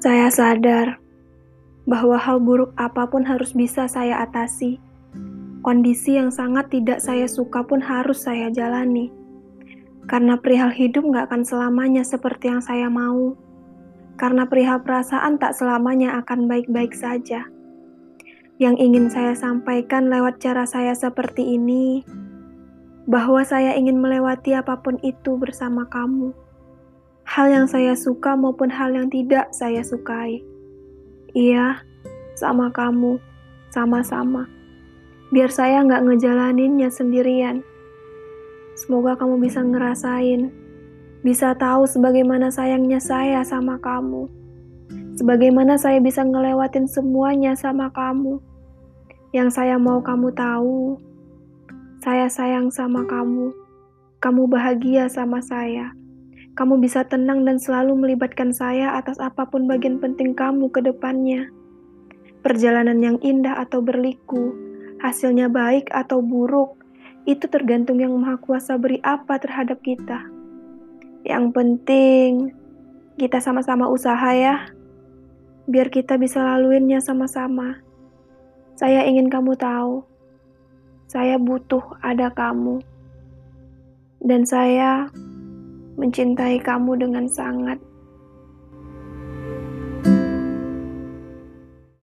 Saya sadar bahwa hal buruk apa pun harus bisa saya atasi. Kondisi yang sangat tidak saya suka pun harus saya jalani. Karena perihal hidup gak akan selamanya seperti yang saya mau. Karena perihal perasaan tak selamanya akan baik-baik saja. Yang ingin saya sampaikan lewat cara saya seperti ini, bahwa saya ingin melewati apa pun itu bersama kamu hal yang saya suka maupun hal yang tidak saya sukai. Iya, sama kamu, sama-sama. Biar saya nggak ngejalaninnya sendirian. Semoga kamu bisa ngerasain, bisa tahu sebagaimana sayangnya saya sama kamu. Sebagaimana saya bisa ngelewatin semuanya sama kamu. Yang saya mau kamu tahu, saya sayang sama kamu. Kamu bahagia sama saya. Kamu bisa tenang dan selalu melibatkan saya atas apa pun bagian penting kamu ke depannya. Perjalanan yang indah atau berliku, hasilnya baik atau buruk, itu tergantung yang Maha Kuasa beri apa terhadap kita. Yang penting, kita sama-sama usaha ya, biar kita bisa laluinnya sama-sama. Saya ingin kamu tahu, saya butuh ada kamu. Dan saya mencintai kamu dengan sangat.